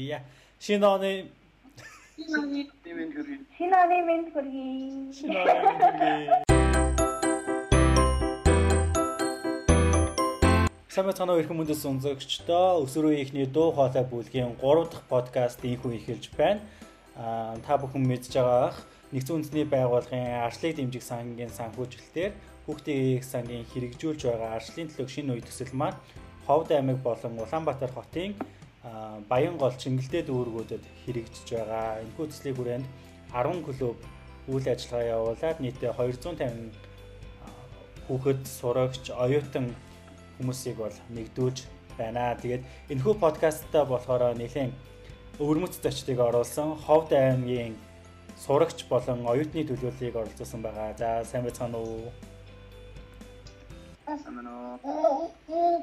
Я шинэ оны шинэ оны мэнд хүргэе. Шинэ оны мэнд хүргэе. Шинэ оны мэнд хүргэе. Самбайцгаана өрхөн мөндөс өнзөгчдөө өсвөрөө ихний дуу хоолой бүлгийн 3 дахь подкаст ийхүү эхэлж байна. Аа та бүхэн мэдж байгаах нэгдсэн үндэсний байгууллагын арчлыг дэмжих сангийн санхүүжилтээр хүүхдийн сангийн хэрэгжүүлж байгаа арчлын төлөв шинэ үе төсөл маань Ховд аймаг болон Улаанбаатар хотын Баян гол Чингэлдээ дүүргүүдэд хэрэгжиж байгаа. Энэхүү төслийн хүрээнд 10 клуб үйл ажиллагаа явуулаад нийтдээ 250 хүүхэд, сурагч, оюутан хүмүүсийг бол нэгдүүлж байна. Тэгээд энэхүү подкастта болохоор нэлээд өвөрмөц зочдыг оруулсан Ховд аймгийн сурагч болон оюутны төлөөллийг оролцуулсан байгаа. За сайн байцгаана уу? Сайн байна уу?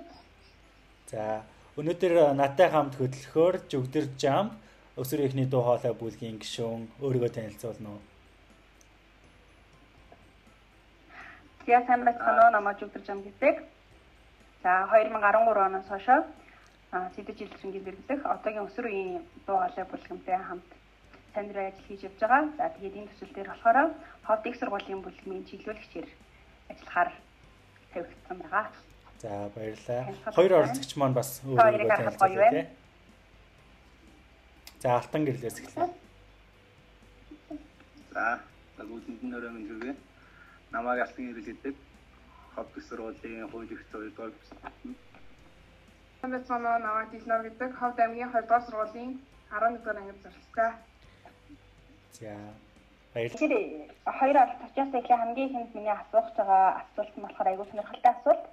За Өнөөдөр надтай хамт хөтлөхөөр Жүгдэр Жам өсвөр ихний дуу хоолой бүлгийн гишүүн өөрийгөө танилцуулна уу? Я сайн байцгаана уу? Намайг Жүгдэр Жам гэдэг. За 2013 оноос хойш сэдэж жилчингийн зэрэглэх одоогийн өсвөр үеийн дуу хоолой бүлгэмтэй хамт сайн дурын ажил хийж явж байгаа. За тэгээд энэ төсөл дээр болохоор ховд их сургуулийн бүлгмийн чиглүүлэгчээр ажиллахаар тавигдсан байгаа. За баярлалаа. Хоёр оролцогч маань бас өөрийгөө танилцуулъя тий. За алтан гэрлээс эхлэе. За бүгдэнд нь өрөө минь хүргэе. Намайг алтан гэрэл гэдэг хоб сургуулийн хууль эрх зүйн 2 дугаар Хамбацмаа намайг Дилнор гэдэг ховд аймгийн 2 дугаар сургуулийн 11 дугаар ангид зорилттой. За баярлалаа. Хоёр оролцогчоос эхлээ хамгийн ихэнд миний асуух байгаа асуулт нь болохоор айгүй сонирхолтой асуулт.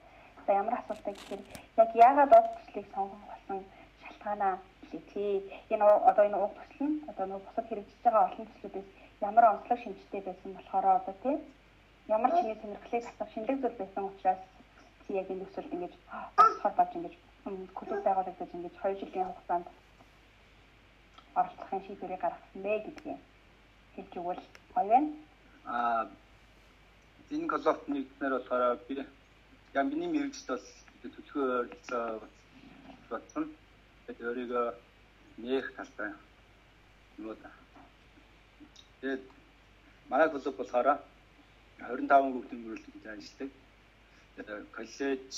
За ямар асуултаа гэхээр яг яагаад уг төслийг сонгох болсон шалтгаанаа хэлээ. Энэ одоо энэ уг төсөл нь одоо нөгөө бусад хэрэгжиж байгаа олон төслүүдээс ямар онцлог шинжтэй байсан болохоор одоо тийм ямар чиний сонирхлыг татах шинэлэг зүйл байсан учраас яг энэ төсөлд ингэж болохоор болж ингэж клуб байгуулагдаж ингэж 2 жилийн хугацаанд оролцохын шийдвэрийг гаргасан бэ гэдгийг хэлж өгвөл гоё байна. Аа энэ коллокт нэгднэр болохоор би яг миний мэрэгчд бол төлхөө ойролцоо бодсон. Тэгээд өөрийгөө нээх талтай юм да. Тэгээд манай клуб болохоор 25 хүүхдийн мөрөлдөнд ажилладаг. Коллеж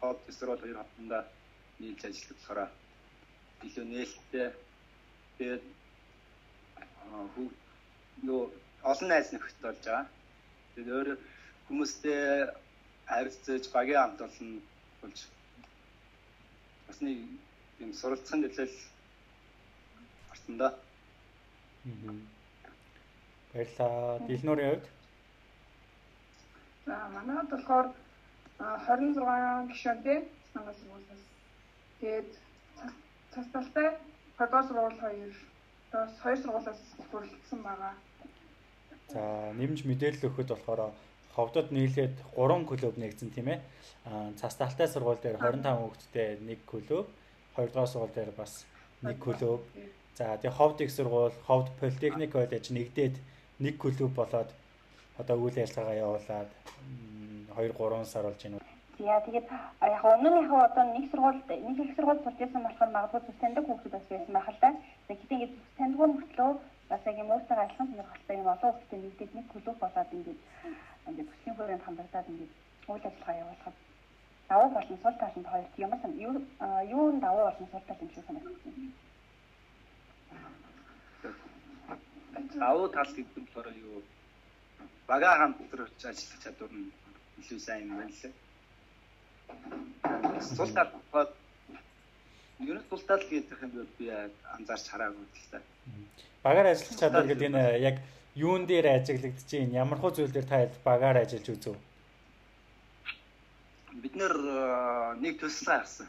хот эсрэг хоёр хотондоо нийлж ажилладаг болохоор илүү нээлттэй тэгээд хүү нөө олон найз нөхөд болж байгаа. Тэгээд өөр хүмүүстэй харилцаж багийн хамт олон болж бас нэг юм суралцсан дэлэл гарсан да. Баярлалаа. Дилнорын хувьд За манайд болохоор 26 гишүүнтэй санаа сургуулиас тэгээд цас талтай продюсер сургууль хоёр дос хоёр сургуулиас бүрэлдэсэн байгаа. За нэмж мэдээлэл өгөхөд болохоор ховдод нийлээд 3 клуб нэгдсэн тийм ээ. Цас талтай сургууль дээр 25 хүүхэдтэй нэг клуб, 2 дугаар сургууль дээр бас нэг клуб. За тэгээ ховд их сургууль, ховд политехник коллеж нэгдээд нэг клуб болоод одоо үйл ажиллагаа явуулаад 2 3 сар болж байна. Яа тэгээд яг өмнөнийхөө одоо нэг сургуульд нэг их сургууль сурч байсан болохоор магадгүй зүс таньдаг хүүхдүүд бас байсан байх л да. Тэгээд ингэ зүс таньдгүй мөртлөө бас яг юм өөртөө адилхан сонирхолтой юм олон хүүхдтэй нэгдээд нэг клуб болоод ингээд ингээд төслийн хүрээнд хамрагдаад ингээд үйл ажиллагаа явуулахад давуу болон сул талд хоёрт ямар сан юу юу давуу болон сул тал юм шиг санагдсан. Давуу тал гэдэг нь болохоор юу бага хамтрагч ажиллах чадвар нь илүү сайн юм байна лээ. Сул тал бод ер нь сул тал гэдэг юм бол би анзаарч хараагүй л та. Багаар ажиллах чадвар гэдэг нь яг юун дээр ажиглагдаж байна? Ямар хөө зүйл дээр та багаар ажиллаж үзв? Бид нэр нэг төслөө авсан.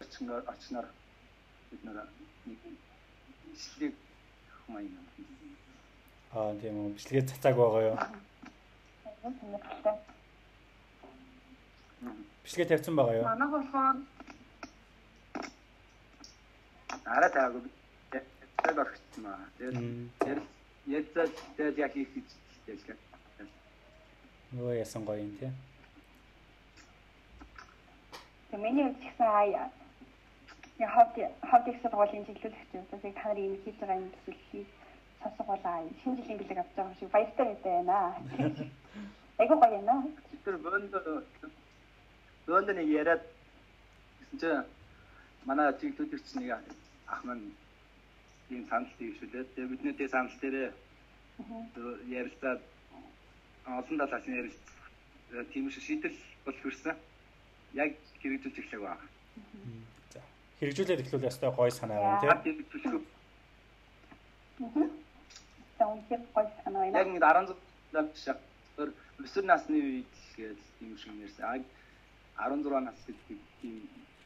Очноор очноор бид нэр нэг бичлэг хумаа юм. Аа тийм үү. Бичлэгээ цацааг байгаа юу? Бичлэгээ тавьсан байгаа юу? Манайх болохоор араа таагүй яг орчихсон. Тэгээд Ядзал тэгээд яг их хэлдэг. Нөө ясан гоё юм тий. Тэг миний үзсэн хаяа Я хавд хавд их сургуулийн чиглүүлэгч үзэг та нарын энэ хийж байгаа юм төсөллийг сонсгоолаа. Шинэ жилийн бэлэг авч байгаа юм шиг баяртай байна. Айгуу гоё юм аа. Тэр бөөнд бөөнд нэг яриад гэсэн чинь манай чиглүүлэгч нэг ах маань ийм санал дэвшүүлээ. Тэгээ биднээдээ санал дээрээ ярилцаад олон талаас нь ярилц тийм шиг шийдэл бол хүрсэн. Яг хэрэгжүүлж эхлэх баг. За. Хэрэгжүүлээд эхлүүл ястай гоё санаа байна тийм. За үнэхээр гоё санаа байна. Яг ингэ 16 жишээ өөр өсвөр насны үед гээд тийм шиг нэрсэн. 16 нас гэдэг тийм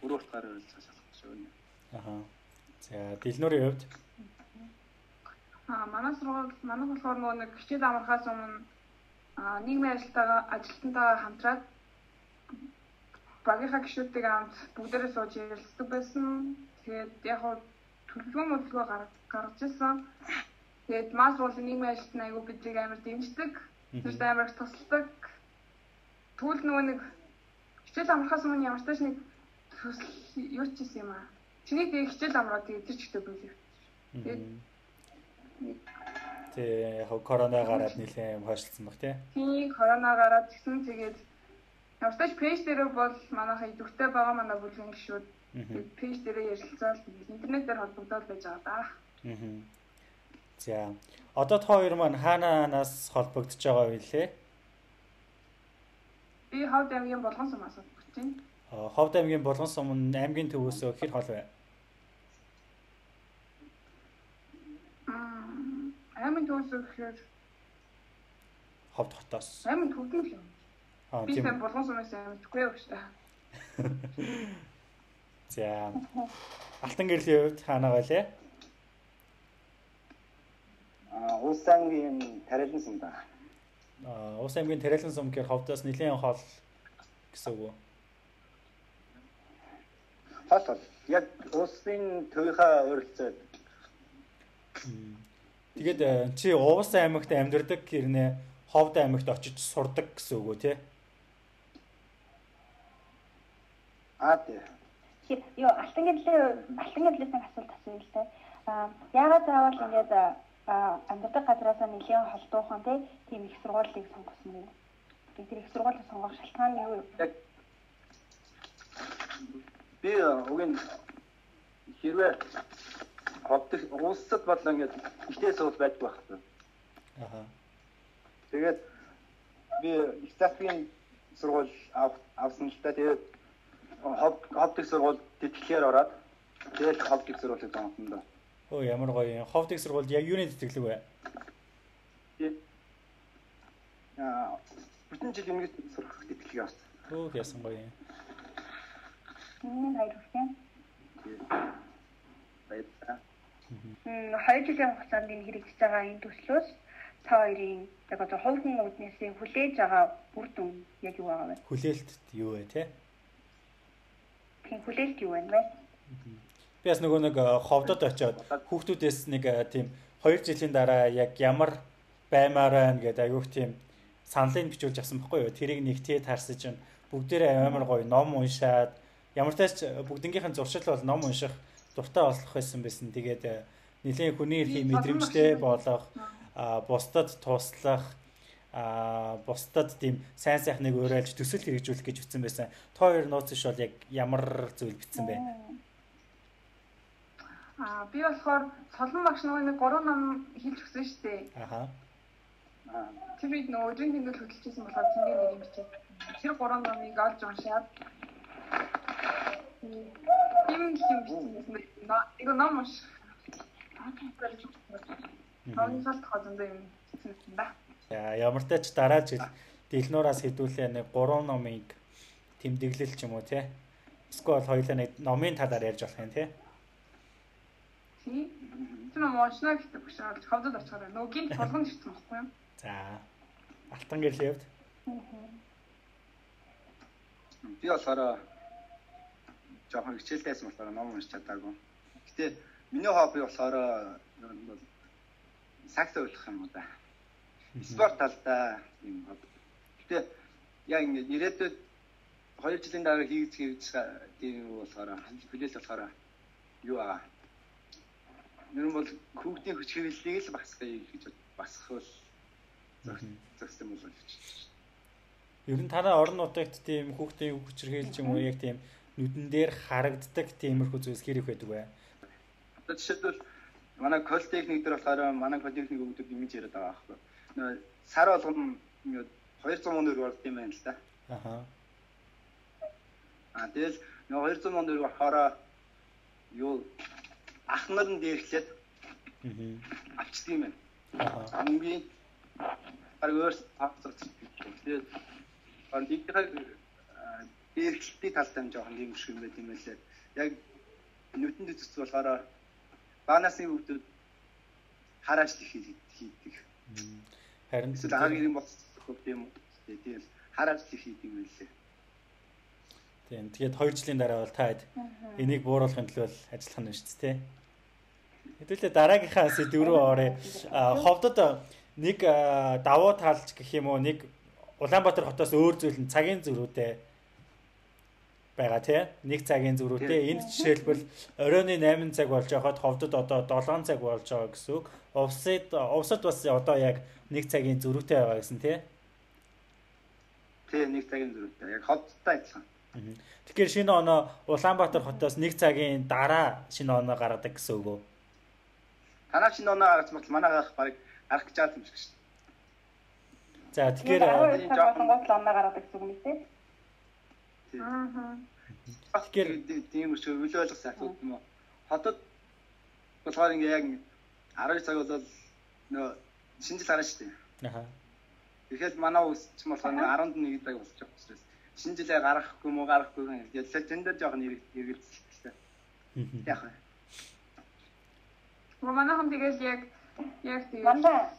өөр утгаар ойлгож шалах шүү. Аха. За, дэлнүүрийн хувьд Аа манай сургууль манайх болохоор нөгөө нэг хичээл амархаас өмнө нийгмийн ажилтнаа ажилтнтайгаа хамтраад багийнхаа гишүүдтэй хамт бүгдээрээ сууж ярилцдаг байсан. Тэгээд яг хуу төлөвлөгөө мөдлөгөө гаргаж ирсэн. Тэгээд мас уулын нийгмийн ажилтнаа айгу бидийг амар дэмждэг. Тэрт амар тусалдаг. Түүл нөгөө нэг хичээл амархаас өмнө ямар ч нэг төсөл юу ч юм аа. Чиний хичээл амраад тэгээд тэр чигтээ бүлэг. Тэгээд Тэ яг корона гараад нэлээд хойшлцсон баг тий. Тийм корона гараад тэгсэн тэгээд Явстаж пэйж дээр бол манайхаа идэвхтэй байгаа манай бүлгийн гишүүд пэйж дээр ярилцаад интернетээр холбогдоод байж байгаа да. Аа. За. Одоо та хоёр маань хаанаас холбогдож байгаа вэ лээ? Би Ховд аймгийн Болгон сумаас холбогдож байна. Аа, Ховд аймгийн Болгон сум нь аймгийн төвөөсөө хэр хол вэ? Аймгийн төвөөсөө гэхээр Ховд хотоос. Аймгийн төвдөн л юм. Аа Би тийм. сайн болгон сумаас амжихгүй юу гэж. За. Алтан гэрлийн хувьд хаанаа байлээ? Аа улс аймгийн тарилан сум да. Аа, Ус аймгийн Тэрэлэн сум гэхэр ховдоос нэлийн хол гэсэн үг үү? Хол хол. Яг улсын төвийнхаа ойролцоо Тэгээд э, чи Увас аймагт амьдардаг хэрнээ Ховд аймагт очиж сурдаг гэсэн үг үү те? аа тий. Ёо алтан гэрлээ алтан гэрлээс нэг асуулт асууя л та. Аа яагаад заавал ингээд аа амьдардаг газараас нэлийн холдуухан те тийм их сургуулийг сонгосон юм. Би тэр их сургуулийг сонгох шалтгаан нь юу? Яг би угийн хэрвээ ховдох улсад бол ингээд ихтэй суул байдаг байх. Аха. Тэгээд би их засгийн сургууль ав- авсан л та тэгээд хов ховдох сургууль тэтгэлгээр ороод тэгээд ховдох сургуулийг да. Өө ямар гоё юм. Ховд их сургуульд яг юуны тэтгэлэг вэ? Аа бүтэн жил өмнө сурах тэтгэлэг авсан. Өөх ясан гоё юм. Миний хоёр хүрсэн. Баярлалаа. Мм хоёр жилийн хугацаанд энэ хэрэгжиж байгаа энэ төслөөс та хоёрын яг одоо хувийн үднээс хүлээж байгаа үр дүн яг юу байгаа вэ? Хүлээлт юу вэ те? Тийм хүлээлт юу вэ? Би бас нөгөө нэг э, ховдод очиод хүүхдүүдээс нэг э, тийм 2 жилийн дараа яг ямар баймаар байна гэдэг айгүйх тийм саналыг бичүүлж авсан байхгүй юу? Тэрийг нэгтээ тарсаж чинь бүгдээрээ амар гоё ном уншаад ямар тач бүгднгийнхэн зуршил бол ном унших дуртай болох байсан байсан. Тэгээд э, нэлийн хүний эрхийг мэдрэмжтэй болох бусдад туслах бусдад тийм сайн сайхныг уриалж төсөл хэрэгжүүлэх гэж бичсэн байсан. Та хоёр нууц ш бол яг ямар зүйл бичсэн бэ? Аа би болохоор солон багш нэг 3 ном хэлж өгсөн шүү дээ. Аха. Тэр үед нөгөө өдрийн тэмдэглэл хөтөлчихсэн болохоор тэндээ нэг юм бичээд тэр 3 номыг олж уншаад юм юм бичсэн. Эго ном унш. Тооны салт хозондоо юм бичсэн да. За ямар ч тач дараа жил дэлнуураас хэдүүлээ нэг 3 номыг тэмдэглэл ч юм уу те. Эсвэл хоёулаа нэг номын талаар ярьж болох юм те. Тий. Тэр ном уншна гэдэг багш олж ховдод очихоор нөгөө гинт болгоно гэсэн байхгүй юу? За. Алтан гэрлийн хувьд би болохоор жоохон хичээлтэйсэн болохоор ном уншиж чадаагүй. Гэтэ миний хобби болохоор ер нь бол сакс ойлгох юм да. Спорт талдаа юм хобби. Гэтэ яа ингэ ирээдүйд 2 жилийн дараа хийж хийж тийм болохоор хүлээл болохоор юу аа. Нэр нь бол хүүхдийн хүч хөвлөлийг л басгая гэж басхвал зохистой юм бол Ер нь танай орон нутагт тийм хүүхдийн хүчрхийлж юм уу яг тийм нүдэн дээр харагддаг тиймэрхүү зүйлс хэрэг байдаг вэ? Одоо жишээлбэл манай кол техник дээр болохоор манай кол техник өгдөг имиж яриад байгаа. Нөө сар болгоно 200 мөн төгрөг болд юм байна л да. Аха. А тэгэл нөгөө 200 мөн төгрөг болохоор юу ах нар нь дээрхлээд аа авчдаг юм байна. Аа. Мөнгөний баг өөрс авцсан. Тэгээд он дийхэр дээрхлэлтийн талтай нь жоохон юм шиг юм байт юм байлээ. Яг нүдэнд зүс болохоор баанасны хүүхдүүд хараач хийдэг. Харин эсвэл агийн юм болчихсон юм? Тийм хараач хийдэг юм байлээ. Тийм. Тэгээд 2 жилийн дараа бол та энийг бууруулахын төлөө ажиллах нь шүү дээ, тий. Хэдүүлээ дараагийнхаа сэдв рүү оръё. Ховдод нэг давуу талч гэх юм уу нэг Улаанбаатар хотоос өөр зүйл нь цагийн зөрүүтэй байгаа тий. Нэг цагийн зөрүүтэй. Энд жишээлбэл оройны 8 цаг болж байхад ховдод одоо 7 цаг болж байгаа гэсэн үг. Увсад увсад бас одоо яг нэг цагийн зөрүүтэй байгаа гэсэн тий. Тий, нэг цагийн зөрүүтэй. Яг хоттой адилхан. Тэгэхээр шинэ оноо Улаанбаатар хотоос нэг цагийн дараа шинэ оноо гаргадаг гэсэн үг үү? Танаа шинэ оноо гаргаж батал манайгаах баг гарах гэж байгаа юм шиг шүү. За тэгэхээр болонгот оноо гаргадаг гэсэн үг юм тий. Аа. Тэгэхээр тийм үгүй үл ойлгосон асуудал юм уу? Хотод болохоор ингээ яг 12 цаг бол нөө шинжил гарна шүү дээ. Аха. Тэгэхээр манай үсч болохоор 11 цаг болж байгаа учраас шинэ жилээ гаргахгүй мó гаргахгүй гэдэг тэн дээр жоохон эргэлзэлтэй. Яг. Манайхан тэгэл яг яг тэгээд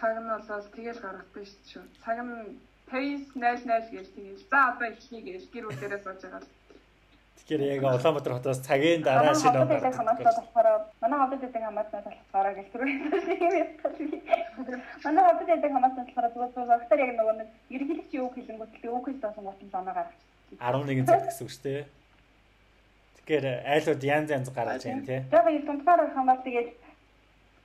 цаг нь болоод тэгэл гаргадаг шүү. Цаг нь 50 00 гэж тэгэл. За одоо эхлэе гэж гэр бүлээрээ сууж байгаа. Тэгэхээр яг Улаанбаатар хотоос цагийн дараа шинэ он хамаатай болохоор манай хавьд байдаг хамаатай болохоор гэлтрүү. Манай хавьд байдаг хамаатай болохоор зүгээр зүгээр багтаар яг нөгөө нэг ерөнхийдөө юу хэлэнгүүт тэгээ үг хэлсэн нь оноо гаргаж. 11 цаг гэсэн үг шүү дээ. Тэгэхээр айлууд янз янз гаргаж байна тий. Яг юм тунгаар хамаар тэгээд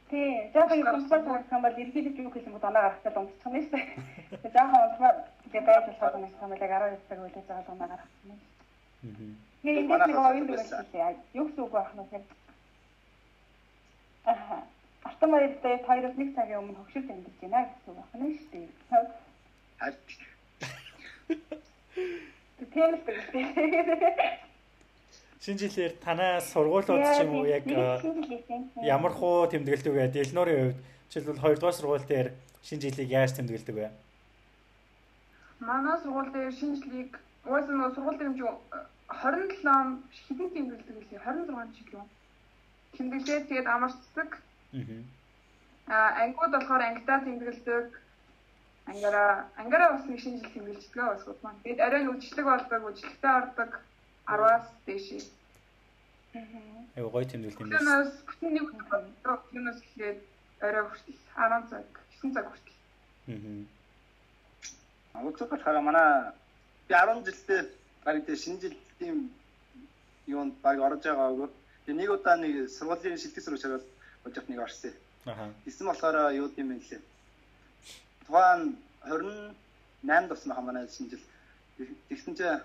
Тий, жоохон харах юм бол ерөнхийдөө юу хэлэнгүүт оноо гаргахтаа дундчих юм шүү. Тэгээд жоохон тунгаар тэгээд байж болох юм шиг хамаатай 12 цаг үлээж байгаа оноо гаргах юм. Аа. Тэгээ энэ нэг оюун дүгнэлт юу гэсэн үг байх нь вэ? Аа. Автомобилд хоёроос нэг цагийн өмнө хөвшилт амьдарч байна гэсэн үг байна шүү дээ. Харин Тийм л дээ. Шинэ жилээр танаа сургуулиуд ч юм уу яг ямар хуу тэмдэглэдэг вэ? Дэлнөрийн хувьд жишээлбэл 2 дугаар сургууль дээр шинэ жилийг яаж тэмдэглэдэг вэ? Манай сургууль дээр шинэ жилийг уусаа нөгөө сургууль юм 27 он хэдэн тэмдэглэдэг вэ? 26 жил үү? Тэмдэглээд тэгээд амарчдаг. Аа ангиуд болохоор ангитаа тэмдэглэдэг. Ангара ангара бас нэг шинэ жил тэмдэглэдэг бас гол маань. Тэгээд арай үжиглэг болдог, үжиглэгтэй ордог 10-аас дээш. Аа. Гой тэмдэглэл юм байна. Бүтэн нэг тэрнээс эхлээд арай хүртэл 10 цаг, 9 цаг хүртэл. Аа. Өчигдөр болохоор манай би 10 жилдээ баг тийм шинэ жилийн юунд баг орж байгаа өгөө. Тэгээ нэг удаа нэг сургуулийн шилтгэс рүү шараад болж нэг орсон. Аа. Эсвэл болохоор юу юм бэ лээ. Тухайн 28 тусна хамаа шинэ жил. Тэгсэн чинь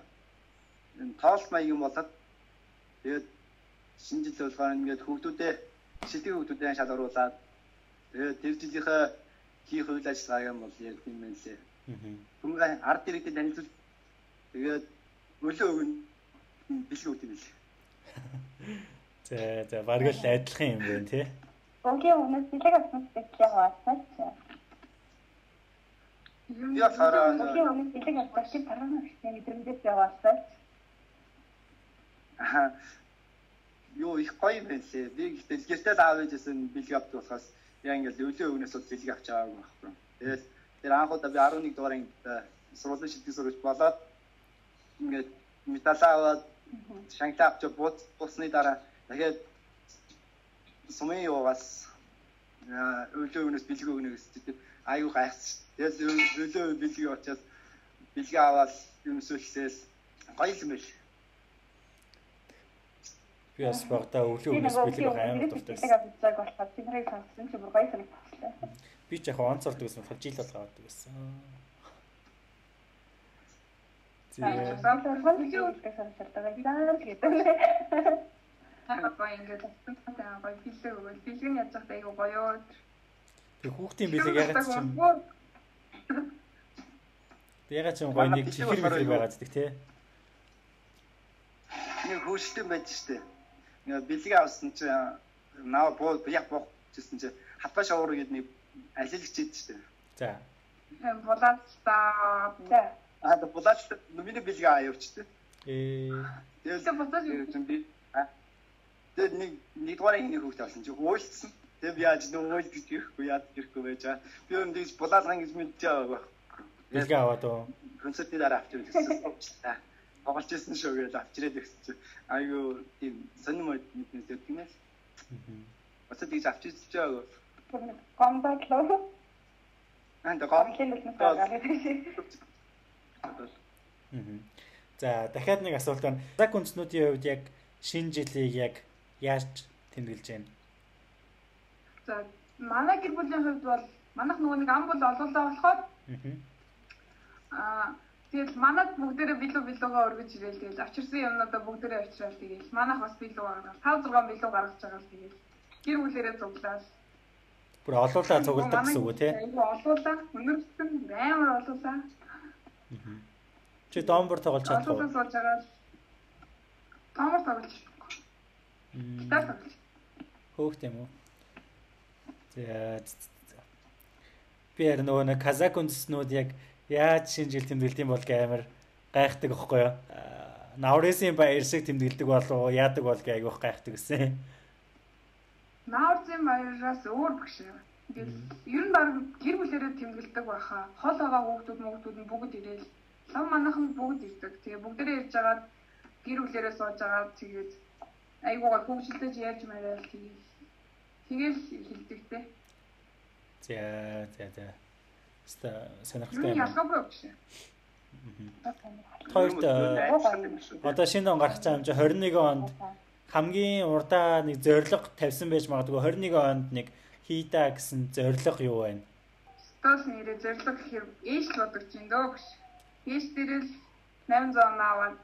тоолт маягийн болоод тэгээд шинэ жил болохоор ингээд хүүхдүүдээ шилдэг хүүхдүүдээ шал оруулаад тэгээд тэр жилийнхээ хийх үйл ажиллагааг юм бол яг тийм юм лээ. Түнгээ ард иргэдэд танилцуул тэгээд өлөө өгнө бэлэг үүд юм лээ. За за баг л адилхан юм байна тий. Окей, өнөөдөр бэлэг авсан гэхээ хаваасаач. Я сараа. Окей, өнөөдөр бэлэг авсан парана гэсэн мэдрэмжээс яваасаач. Аа юу их гоё байлээ. Би гэхдээ гэртээ л аав ээжсэн бэлэг авдаг болохоос яа ингээл өлөө өгнөөс бол бэлэг авч аваагүй байхгүй. Тэгэл тэр анхудаа би 11 дугаар ангид сургуулийн шилдэг сурагч болоод ингээд металлаа аваад шанглаа авч бууц бусны дараа дахиад сумын юугаас өлөө өгнөөс бэлэг өгнө гэсэн чинь аюу гайхсан. Тэгэл өлөө бэлэг очоод бэлэг аваад юмсөө хийсэл гоё юм байл. Би бас багтаа өглөө өмнөөс бэлэг амар дуртай байсан. Бэлэг авчихаг болохоор тэнхрийг сонссон чи бүр гоё санагдчихлаа. Би ч яг онцордог гэсэн болохоор жил болго авдаг байсан. Тэгээ замларгал хийдэг санагддаг. Заа гэдэг. Хаа ингээд таа гоё бэлэг өгөл бэлэг яаж явах айгу гоё. Тэг хүүхдийн бэлэг ягаад ч юм. Ягаад ч юм гоё нэг чихэр бэлэг байгаад гэдэг тий. Нэг хөөштэй байж штэ. Бэлэг авсан чи наа буу яг буух гэсэн чи хатбаа шавуур гэдэг нэг алилагч ийд штэ. За. Булаач та. За. Аа да булаач миний бэлэг аяавчтэй. Ээ. Тэгээ булаач юм би. Тэгээд нэг нэгдүгээр нэг хүүхдээ авсан чи уйлцсан. Тэгээд би яаж нөө уйл гэж ирэхгүй яад ирэхгүй байж байгаа. Би юм дийс булаалган гэж мэдчихэе байгаа. Бэлэг аваад уу. Концертын дараа авч ирсэн тоглож ирсэн шүү гэж авчирээд ирсэн чи айгүй тийм сонирм мэднэ зэрэг юм ээ. Бас тийж авчиж чаагаа. Гомбатлоо. Анда гом. За дахиад нэг асуулт байна. Зак үндэснүүдийн хувьд яг шинэ жилийг яг яаж тэмдэглэж байна? За манай гэр бүлийн хувьд бол манайх нөгөө нэг ам бол олоолаа болохоор аа тэгэл манад бүгдээрээ билүү билүүгээ өргөж ирээл тэгэл авчирсан юмнуудаа бүгдээрээ авчирал тэгэл манайх бас билүү гаргаж 5 6 билүү гаргаж байгаа л тэгэл гэр бүлэрээ цуглаад Бүр олуулаа цугладаг гэсэн үг тий. Олуулаа өнөрсөн амар олуулаа. Чи домбор тоглож чадах уу? Олуулаа суулж байгаа. Домбор тоглож. Гитар тоглож. Хөөхт юм уу? За би яг нөгөө казак үндэснүүд яг яаж шинэ жил тэмдэглэдэг бол амар гайхдаг аахгүй юу? Наврысын баяр шиг тэмдэглэдэг болов яадаг бол айгүйх гайхдаг гэсэн. Наурзын баяраас өөр багш. Ингээл ер нь баг гэр бүлэрээ тэмдэглэдэг байхаа. Хол байгаа хүүхдүүд мөгдүүд нь бүгд ирээл. Лам манайхан бүгд ирдэг. Тэгээ бүгдээрээ ирж агаад гэр бүлэрээ сууж агаад тэгээд айгуугаар хөвгөлдөж ярьж мараал тэгээд тэгэл хэлдэг те. За за за. Ста сонирхолтой юм. Ялгаагүй багш. Хоёрт одоо шинэ он гарах цаам чи 21 онд хамгийн урдаа нэг зориг тавьсан байж магадгүй 21 онд нэг хийдаа гэсэн зориг юу байна? Стос нэрээ зориг гэхээр ээж л бодож байна дөө гэж. Ээж дээрэл 800 аваад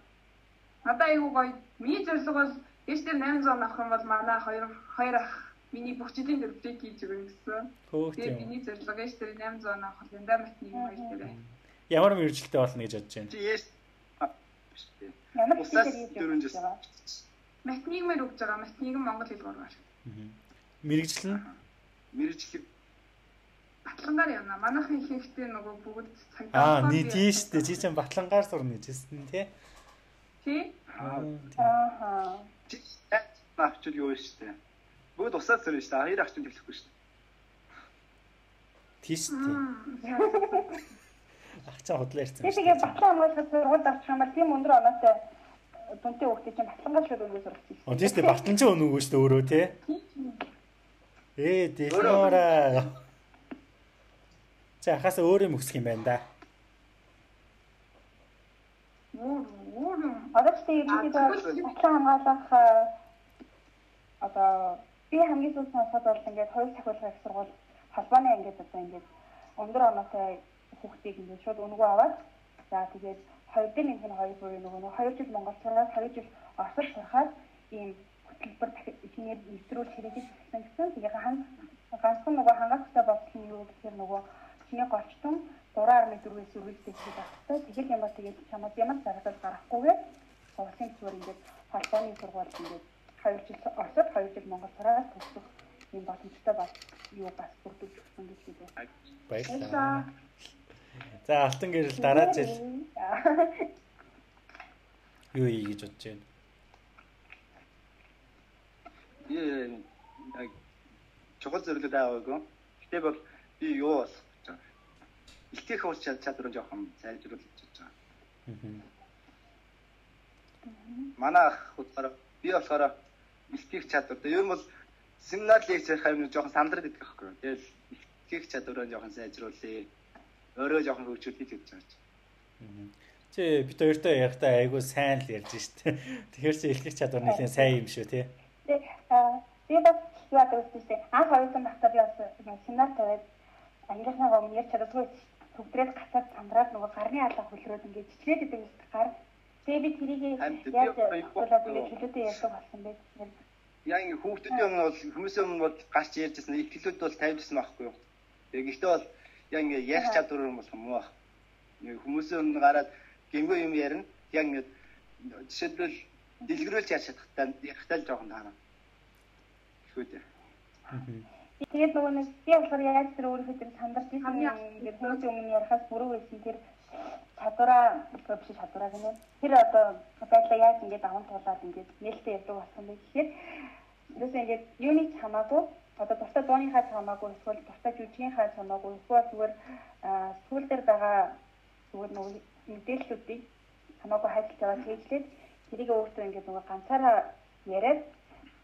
надаа айгуу гоё. Миний зориг бол ээж дээр 800 авах юм бол манай хоёр хоёр ах миний бүх жилийн дөрөвтэй хийж өгнө гэсэн. Тэгээд миний зориг ээж дээр 800 авах янда матны юм хоёр дээр. Ямар мэрэгчлээ болно гэж бодож байна? Чи ээж Ямар дөрөв жил. Матныг мэр өгж байгаа. Матныг Монгол хэл гурваар. Мэрэгжил нь мэрэгчлэг батлангаар явна. Манайхын ихэнхдээ нөгөө бүгд цаг Аа, nee тийш дээ. Чи чинь батлангаар сурна гэжсэн тий. Тий? Аа. Чи авчил юу штэ. Бүгд усаас сурна штэ. Хоёр авчил төлөхгүй штэ. Тийш дээ. Ахчаа худлаа ирсэн. Тэгээ батлан хамгаалах сургуульд авчих юм бол тийм өндөр оноотой дүнтэй хүүхдээ чинь батлангаар шууд өнгө сурах юм. Оо тийш дээ батлан чинь өнөөгөө штэ өөрөө тий. Ээ дэлгөөрэ. За хасаа өөрөө мөсөх юм байна да. Одоо ч тэгээд батлан хамгаалах одоо би хамгийн сүүлд сонсоод бол ингээд хоёр сахиулах их сургууль холбооны ингээд одоо ингээд өндөр оноотой хүүхдийг ингээд шууд өнгөө аваад за тэгээд хоёр дээр нэг нь хоёр бүрийн нөгөө хоёр жил Монгол сураад хоёр жил Оросд сурахад ийм хөтөлбөр хийгээд нэвтрүүл хэрэгжиж ирсэн гэсэн. Тэгээ хан ганцхан нөгөө хангалттай болсон юу гэхээр нөгөө чиний голчтон 3.4-ээс үргэлжлэж хийж байгаа. Тэгэхээр ямар тэгээд чамд ямар зарагдал гарахгүйгээр улсын зүгээр ингээд холбооны сургууль ингээд 2 жил Оросд 2 жил Монгол сураад төгсөх юм боломжтой бас юу бас бүрдүүлж өгсөн гэж хэлээ. Баярлалаа. За алтан гэрэл дараа жил юу хий гэж бодож байна? Ээ яг чухал зөвлөд аваагүй. Гэтэ бол би юу болох гэж байгаа. Илтгэх уус чадвар нь жоохон сайжруулж гэж байгаа. Манай ах утгаараа би болохоор илтгэх чадвар. Ер нь бол семинар лекц ярих юм жоохон сандраад идэх байхгүй. Тэгэл илтгэх чадвараа жоохон сайжруулъя. Өөрөө жоохон хөгжүүлэх гэж бодож байгаа. Чи бид хоёртой ярихтаа айгүй сайн л ярьж штэ. Тэгэхээр чи хэлхий чадвар нэлээд сайн юм шүү тий. Аа би бас юу адаг үстэй. Анх хоёрсан багтаа би бас семинар тавиад ангийнхнаа гом ярьж чаддгүй төгдрээд гацаад сандраад нөгөө гарны алга хөлрөөд ингээд чичрээд идэг гар. Тэгээ би тэрийг яаж болоод ингээд чөлөөтэй ярьдаг болсон бэ? Яа ингээ хүүхдүүдийн өмнө бол хүмүүсийн өмнө бол гарч ярьжсэн ихтлүүд бол тавьжсэн байхгүй юу? Тэгээ гэхдээ бол яа ингээ ярих чадвар юм болох юм уу? Хүмүүсийн өмнө гараад гингүй юм ярина. Яг ингээд жишээлбэл дэлгэрүүлж яар чадахтаа ярихтаа л жоохон таарна. Тэгвэл. Тэгээд нөгөө нэг би болохоор яаж тэр өөрийнхөө тэр сандарч ирсэн ингээд хүмүүсийн өмнө ярихаас бүрүү байсан тэр чадвараа биш чадвараа гэнэ. Тэр одоо байдлаа яаж ингээд аван туулаад ингээд нээлттэй явдаг болсон бэ гэхээр ерөөсөө ингээд юуны хамаагүй одоо бусдад дууныхаа хамаагүй эсвэл бусдад жүжигийнхаа хамаагүй эсвэл зүгээр сүүл дээр байгаа зүгээр нөгөө мэдээллүүдийг хамаагүй хайрлаж байгаа кейжлээд тэрийг өөртөө ингээд нөгөө ганцаараа яриад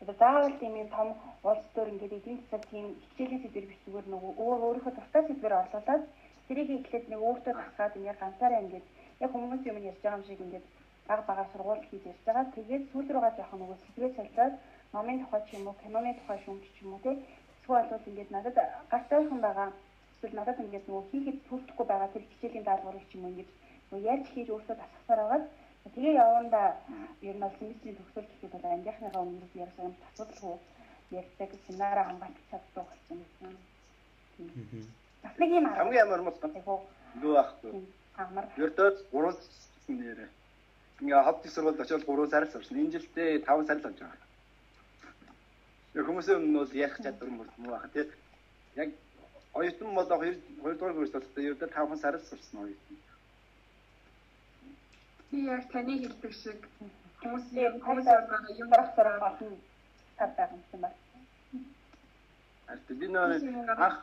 одоо заавал тийм юм том улс төр ингээд эдийн засаг тийм хичээлийн сэдвэр биш зүгээр нөгөө өөр өөрийнхөө тусдаа сэдвэр орлуулад тэрийг ихлээд нэг өөртөө тасгаад ингээд ганцаараа ингээд яг хүмүүс юм ярьж байгаа юм шиг ингээд баг багаар сургууль хийж ярьж байгаа. Тэгээд сүүл рүүгээ жоохон нөгөө сэдвээ салраад номын тухай ч юм уу, киноны тухай шүүмж ч юм уу тий. Эсвэл бол ингээд надад гартайхан байгаа. Эсвэл надад ингээд нөгөө хийхэд төрөхгүй байгаа тэр хичээлийн даалгаврыг ч юм уу ингээд яаж хийж өөртөө тасгасаар байгаад тэгээ яванда ер нь бол семестрийн төгсөл гэхэд бол ангийнхныхаа өмнө ярьсан юм асуудалгүй ярьдаг семинараа хамгаалж чаддаг болсон юм. Бас нэг юм хамгийн амар мод юу аахгүй. Амар. Ердөөс 3 гэсэн нэрээ. Ингээ хавд сургуульд очиод 3 сар л сурсан. Энэ жилдээ 5 сар л болж байгаа. Хүмүүсийн өмнө бол ярих чадвар мөр муу баха тий. Яг оюутан бол 2 2 дугаар курс болтой ердөө 5 сар л сурсан оюутан. Би яг таны хэлдэг шиг хүмүүсийн хүмүүсийн юм барахсараа болно тавдаг юм байна. Арт би нөө ах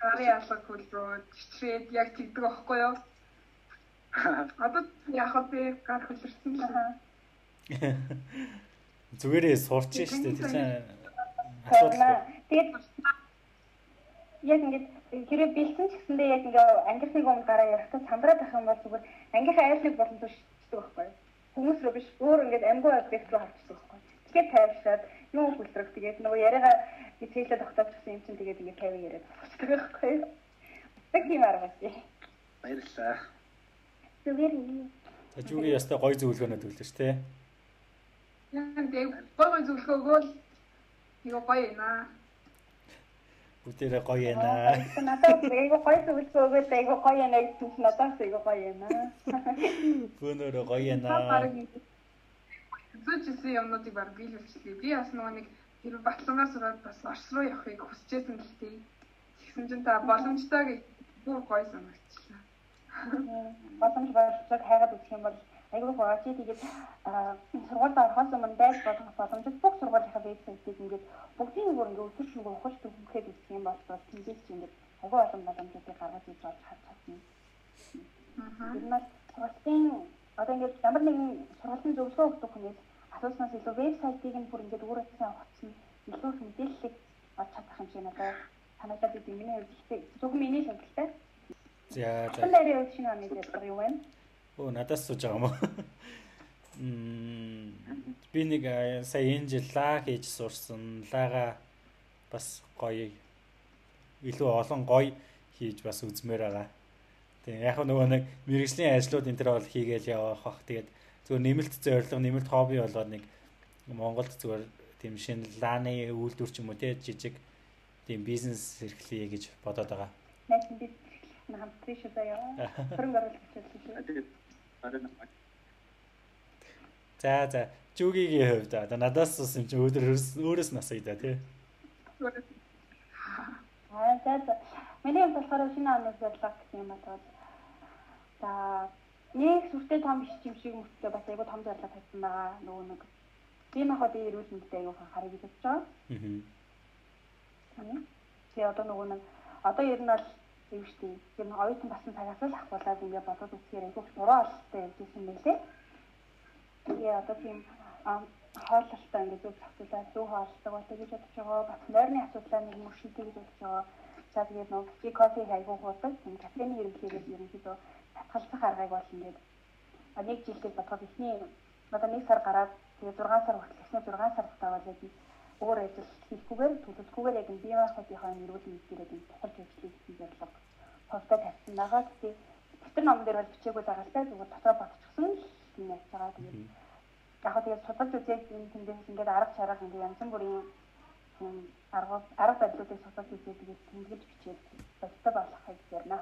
гарын алга хөл рүү чичрээд яг тэгдэг байхгүй юу? Одоо яг би гар хөлөрсөн л аа. Зүгээрээ сурч штэ чинь асуудал. Тэгээд яг ингээд хэрэг бэлсэн ч гэсэндээ яг ингээ ангийнхны өмнө гараа ярихтаа сандраад байх юм бол зүгээр ангийнхаа айлыг болон төшдөг байхгүй. Хүмүүс рүү биш өөр ингээд амьгүй объект руу харчихдаг байхгүй. Тэгээд тайвшаад юу хүлрэх тэгээд нөгөө яриагаа хичээлээ тогтоочсон юм чинь тэгээд ингээ тавь яриад болчихдог байхгүй. Тэг юм арга чи. Баярлалаа. Зүгээр. Ажуугийн ястай гой зөвлөгөөнөд өглөө шүү, тэ. Яг тэг гой зөвлөгөөгөө л нэг гоё юм аа Бүтээрээ гоё яана. Надад айгу гоё зүйлс өгөөд айгу гоё яана гэж надад айгу гоё яана. Бөөнөрөө гоё яана. Зүжсэн юмнуудыг баг биелүүлчихлээ. Би бас нөгөө нэг тэр батлангаар сураад бас Орос руу явахыг хүсэжсэн л тээ. Тэгсэн чинь та боломжтой бүр гоё санагчлаа. Боломж болцог хайгаад үзэх юм бол айгүй гоё чи тэгээд сургуульд орохоос өмнө байж болох боломжит бүх сургуулийнхаа вебсайтыг ингээд бүгдийг бүр ингээд өдөр шөнөгүй ухаж төгсөхэд үзэх юм бол чи ингээд айгүй олон боломжуудыг гаргаж иж болж харж чадна. Аа. Тэр нь сургуулийн одоо ингээд ямар нэгэн сургуулийн зөвлөгөө өгдөг хүнээс асууснаас илүү вебсайтыг нь бүр ингээд өөрөө сайн ухацсан илүү их мэдээллийг олж чадах юм шиг надад санагдаад идэв. Миний хувьд зөвхөн миний шаналтай. За за. Тэр яг шинэ мэдээлэл юу вэ? Оо надаас сууж байгаа юм уу? Мм би нэг сая энэ жил лаа хийж сурсан. Лага бас гоё илүү олон гоё хийж бас үзмээр байгаа. Тэгээ яг нөгөө нэг мэрэгжлийн ажлууд энэ төр бол хийгээл явах бах. Тэгээд зүгээр нэмэлт зорилго, нэмэлт хобби болоод нэг Монголд зүгээр тийм шинэ лааны үйлдвэр ч юм уу те жижиг тийм бизнес эрхлэе гэж бодоод байгаа. Найсан бизнес хамт тийш заяа. Хөрөнгө оруулалт хийсэн. За за жүгигийн хувьд одоо надаас ус юм чи өдөр өөрөөс нас ий да тий. Аа за за. Миний хувьд болохоор шинэ оны зорилго гэсэн юм байна. За нэг сүртэй том юм шиг мөртлөө бас айгу том зорилго тавьсан байгаа. Нөгөө нэг тийм яг би эрүүл мэндтэй айгу харыг бодож байгаа. Аа. Тэгээ одоо нөгөө нэг одоо ер нь бол юм штий. Тэр нэг оюутан басан цагаас л ахуулаад ингээ бодоод үзэхээр айгүй буруу олттой явж исэн мэлээ. Тэгээ одоо тийм хооллолтой ингээ зөв зохицуулаад зөв хооллолтог болтой гэж бодож байгаа. Бат нойрны асуудлаа нэг мөршилтэй гэж бодож байгаа. За тэгээд нөгөө кофе хайгуу хуудаг. Кафений ерөнхийдөө ерөнхийдөө татгалзах аргыг бол ингээд нэг жилдээ бодоход ихний одоо нэг сар гараад тэгээ 6 сар хүртэл эхний 6 сар таваад яг өөр ажил хийхгүйгээр төлөвлөхгүйгээр яг бие махбодынхаа нэрүүл мэдгээрээ юм тухалж ажиллах гэсэн зорилго хувьдаа тавьсан байгаа. Тэгээ дотор ном дээр бол бичээгүй байгаастай зүгээр дотор бодчихсон юм яаж байгаа. Тэгээд яг хөө тэгээд судалж үзээд энэ тэндээс ингээд арга чарга ингээд янз бүрийн арга арга барилуудыг судалж үзээд тэгээд тэмдэглэж бичээд бодтой болгохыг ярина.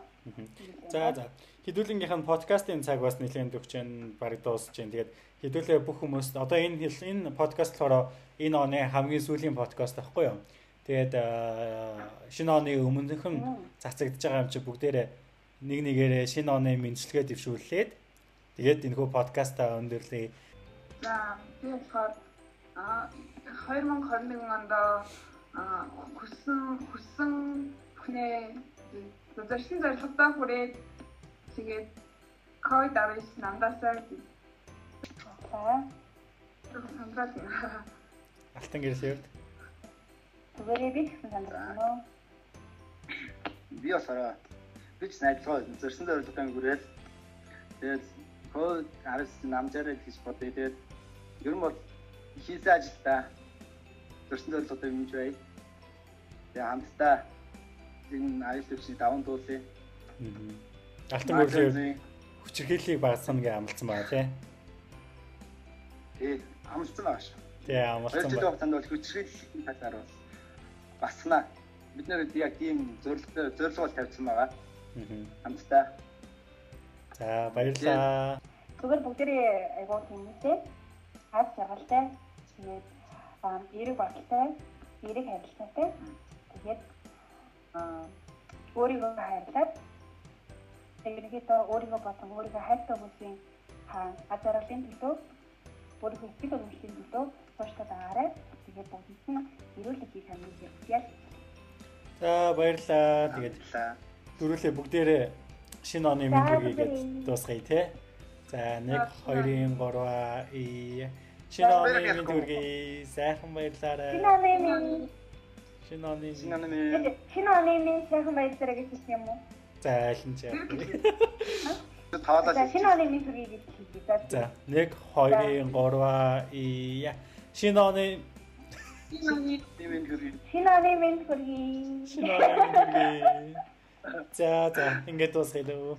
За за. Хэдүүлгийнхаа подкастын цаг бас нэлээд өгч जैन баг дуусч जैन. Тэгээд хэдүүлээ бүх хүмүүс одоо энэ энэ подкаст болохоор энэ оны хамгийн сүүлийн подкаст байхгүй юу? Тэгээд шинэ оны өмнөхөн цацагдж байгаа юм чи бүгдээрээ нэг нэгээрээ шинэ оны мэдлэгээ дэвшүүлээд тэгээд энэхүү подкастаа өндөрлөе. За би болохоор 2021 онд хүссэн хүссэн бүхнээ зорьсон зорилгодоо хүрээд тэгээд COVID-19 намдаасаа Аа. сандрал. Алтан гэрсээр. Түгээрээ би гэсэн сандрал. Би бас араа би ч найдлагаа зорьсон зорилготой хүрээд тэгээд COVID-19 намжаараа гэж бодъё. Тэгээд ер нь бол хийсэн ажилдаа зорьсон зорилготой юм ч бай. Тэгээ хамтдаа энэ ажил төвчний даван дуулъя. Алтан гэрсээр хүчирхийллийг багасгах гэж амласан байна тий. Тэгээ амлсан шүү. Тий амлсан байна. Тэр хугацаанд бол хүчирхийллийн талаар бол басна. Бид нэр яг тийм зорилго зорилго тавьсан байгаа. Хамтдаа. За баярлалаа. Зүгээр бүгдээрээ айгуу тэмээтэй. Хаад жаргалтай. Тэгээд эрэг баталтай, эрэг харилцаатай. Тэгээд аа өөрийгөө хайрлаад ерөнхийдөө өөрийгөө болон өөрийгөө хайртай хүмүүсийн хазарлын төлөө өөрийнхөө итгэл үнэмшлийн төлөө тууштай байгаарай. Тэгээд бүгд нь эрүүл их хамгийн хэрэгцээ. За баярлалаа. Тэгээд дөрүлээ бүгдээрээ шинэ оны мэндүргээд дуусгая те. За 1 2 3 и шинэ оны мэндүргээ сайхан баярлалаа. Шинэ оны мэнд Шинэ оны шинэ оны шинэ оны мэнд сайхан баярлалаа гэж хэлсэн юм уу? За айлын чаа. Таваалаа. Шинэ оны мэнд хүргэе гэж хэлээ. За 1 2 3 и шинэ оны Шинэ оны мэнд хүргэе. Шинэ оны мэнд хүргэе. За за ингэж дуусгая лөө.